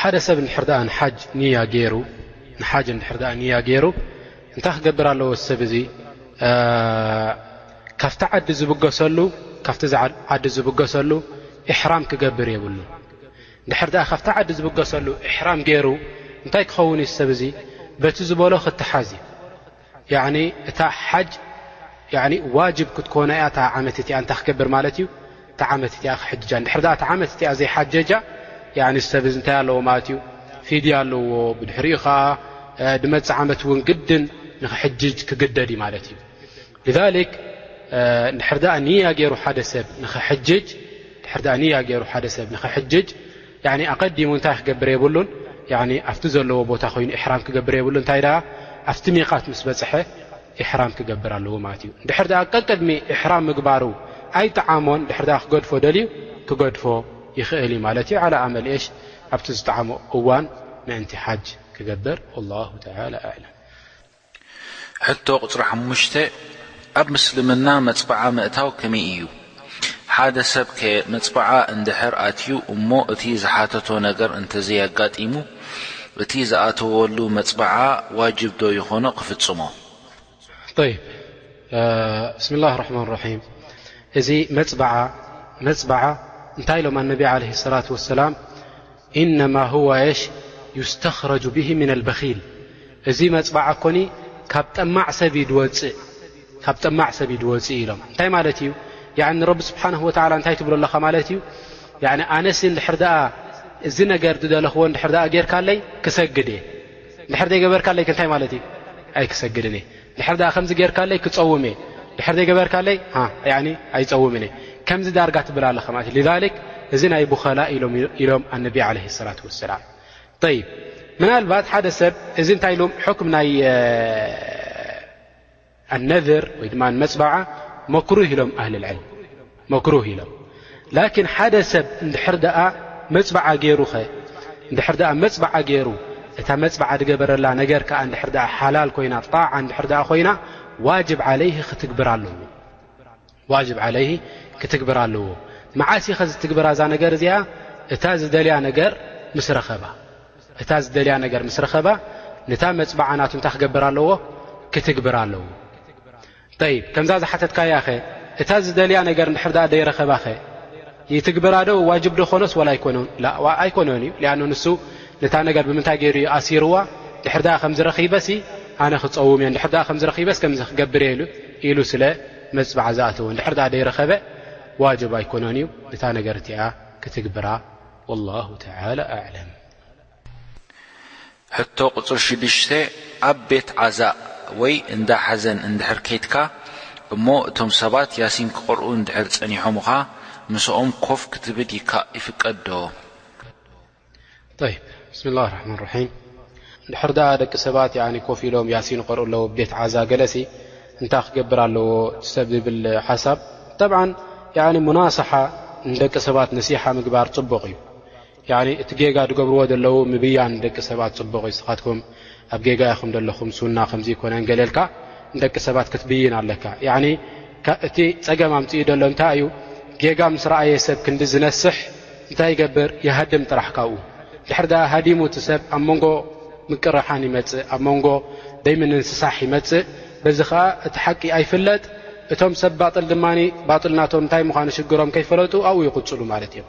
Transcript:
ሓደ ሰብ ንድሕር ኣ ንሓጅ ንያ ገይሩ ንሓጅ እንድሕር ኣ ንያ ገይሩ እንታይ ክገብር ኣለዎ ሰብ እዙይ ካብቲ ዓዲ ዝብገሰሉ ካብቲ ዓዲ ዝብገሰሉ እሕራም ክገብር የብሉ ንድሕር ኣ ካብቲ ዓዲ ዝብገሰሉ እሕራም ገይሩ እንታይ ክኸውን እዩ ሰብ እዙይ በቲ ዝበሎ ክተሓዝ እዩ እታ ሓጅ ዋጅብ ክትኮኖ እያ እታ ዓመት እቲኣ እንታይ ክገብር ማለት እዩ እታ ዓመት እቲኣ ክሕጅጃ ድሕር እታ ዓመት እቲኣ ዘይሓጀጃ ሰብ እንታይ ኣለዎ ማለት እዩ ፊድያ ኣለዎ ብድሕሪኡ ከዓ ድመፅእ ዓመት እውን ግድን ንክሕጅጅ ክግደድ እዩ ማለት እዩ ሊክ ድሕር ኒያ ገይሩ ሓደ ሰብ ንክሕጅጅ ያኒ ኣቀዲሙ እንታይ ክገብር የብሉን ያኒ ኣብቲ ዘለዎ ቦታ ኮይኑ ኢሕራም ክገብር የብሉን እንታይ ደኣ ኣብቲ ሚቃት ምስ በጽሐ ኢሕራም ክገብር ኣለዎ ማለት እዩ ድሕር ደኣ ቀቅድሚ ኢሕራም ምግባሩ ኣይጠዓሞን ድሕር ደኣ ክገድፎ ደልዩ ክገድፎ ይኽእል እዩ ማለት እዩ ዓላ ኣመልእሽ ኣብቲ ዝጠዓሞ እዋን ምእንቲ ሓጅ ክገብር ወላሁ ተዓላ ኣዕለም ሕቶ ቁጽሪ ሓሙሽተ፣ ኣብ ምስልምና መጽብዓ ምእታው ከመይ እዩ? ሓደ ሰብ ከ መጽብዓ እንድሕር ኣትዩ እሞ እቲ ዝሓተቶ ነገር እንተዘይ ኣጋጢሙ እቲ ዝኣተወሉ መጽብዓ ዋጅብ ዶ ይኾኖ ክፍጽሞ? ጠይብ ብስምላህ ራሕማን ራሒም እዚ መጽብዓ መጽብዓ እንታይ ኢሎም ኣነቢ ዓለይሂ ሰላት ወሰላም ኢነማ ሁወ እሽ ዩስተኽረጁ ብሂ ምነል በኺል እዚ መፅባዓ እኮኒ ካብ ጠማዕ ሰብ እዩ ድወፅእ ካብ ጠማዕ ሰብ እዩ ድወፅእ ኢሎም እንታይ ማለት እዩ ያዕኒ ንረቢ ስብሓንሁ ወተዓላ እንታይ ትብሎ ኣለኻ ማለት እዩ ያዕኒ ኣነሲ እንድሕር ደኣ እዚ ነገር ዝደለኽዎ እንድሕር ደኣ ጌርካለይ ክሰግድ እየ እንድሕር ዘይገበርካለይ ከ እንታይ ማለት እዩ ኣይክሰግድን እየ ድሕር ድኣ ከምዚ ጌርካለይ ክጸውም እየ ድሕር ዘይገበርካለይ ኣይጸውምን እየ ከምዚ ዳርጋ ትብል ኣለኻ ማለት እዩ ذ እዚ ናይ ቡኸላ ኢሎም ኣነቢ ለ ሰላት ወሰላም ይብ ምናልባት ሓደ ሰብ እዚ እንታይ ኢሎም ሕኩም ናይ ኣነድር ወይ ድማ መፅባዓ መክሩህ ኢሎም ኣህልልዕል መክሩህ ኢሎም ላኪን ሓደ ሰብ እንድሕር ደኣ መፅብዓ ገይሩ ከ እንድሕር ደኣ መፅብዓ ገይሩ እታ መፅብዓ ድገበረላ ነገር ከኣ እንድሕር ደኣ ሓላል ኮይና ጣዓ እንድሕር ደኣ ኮይና ዋጅብ ዓለይህ ክትግብር ኣለዎ ዋጅብ ዓለይህ ክትግብር ኣለዎ መዓስ ኢኸ ዝትግብራ እዛ ነገር እዚኣ እታ ዝደልያ ነገር ምስ ረኸባ እታ ዝደልያ ነገር ምስ ረኸባ ንታ መፅብዓ ናቱ እንታይ ክገብር ኣለዎ ክትግብር ኣለዎ ጠይብ ከምዛ ዝሓተትካያኸ እታ ዝደልያ ነገር እንድሕር ደኣ ደይረኸባኸ ይትግብራዶ ዋጅብ ዶ ኾኖስ ወላ ኣይኮኖን ላእ ኣይኮኖን እዩ ሊኣኖ ንሱ ነታ ነገር ብምንታይ ገይሩ እዩ ኣሲርዋ ድሕር ደኣ ከም ዝረኺበሲ ኣነ ክፀውም እየ ንድሕር ደኣ ከም ዝረኺበስ ከምዚ ክገብር እየ ኢሉ ኢሉ ስለ መፅባዓ ዝኣተወ እንድሕር ደኣ ደይረኸበ ዋጅብ ኣይኮኖን እዩ ንታ ነገር እቲኣ ክትግብራ ወላሁ ተዓላ ኣዕለም ሕቶ ቁፅሪ ሽዱሽተ፣ ኣብ ቤት ዓዛእ ወይ እንዳ ሓዘን እንድሕር ከይድካ እሞ እቶም ሰባት ያሲን ክቅርኡ እንድሕር ፀኒሖምኻ ምሰኦም ኮፍ ክትብል ይካእ ይፍቀድ ዶ? ጠይብ ብስሚላህ ራሕማን ራሒም እንድሕር ደኣ ደቂ ሰባት ያኒ ኮፍ ኢሎም ያሲን ይቀርኡ ኣለዉ ኣብ ቤት ዓዛ ገለሲ እንታይ ክገብር ኣለዎ ሰብ ዝብል ሓሳብ ጠብዓን ያኒ ሙናሳሓ ንደቂ ሰባት ነሲሓ ምግባር ፅቡቅ እዩ ያኒ እቲ ጌጋ ድገብርዎ ደለዉ ምብያን ደቂ ሰባት ጽቡቕ እዩ ንስኻትኩም ኣብ ጌጋ ኢኹም ደለኹም ሱና ከምዚ ኣይኮነን ገለ ኢልካ ንደቂ ሰባት ክትብይን ኣለካ ያኒ እቲ ጸገም ኣምጺኡ ደሎ እንታይ እዩ ጌጋ ምስ ረኣየ ሰብ ክንዲ ዝነስሕ እንታይ ይገብር ይሃድም ጥራሕ ካብኡ ድሕሪ ደኣ ሃዲሙ እቲ ሰብ ኣብ መንጎ ምቅርሓን ይመጽእ ኣብ መንጎ ደይምንንስሳሕ ይመጽእ በዚ ከኣ እቲ ሓቂ ኣይፍለጥ እቶም ሰብ ባጥል ድማ ባጥል ናቶም እንታይ ምዃኑ ሽግሮም ከይፈለጡ ኣብኡ ይቕጽሉ ማለት እዮም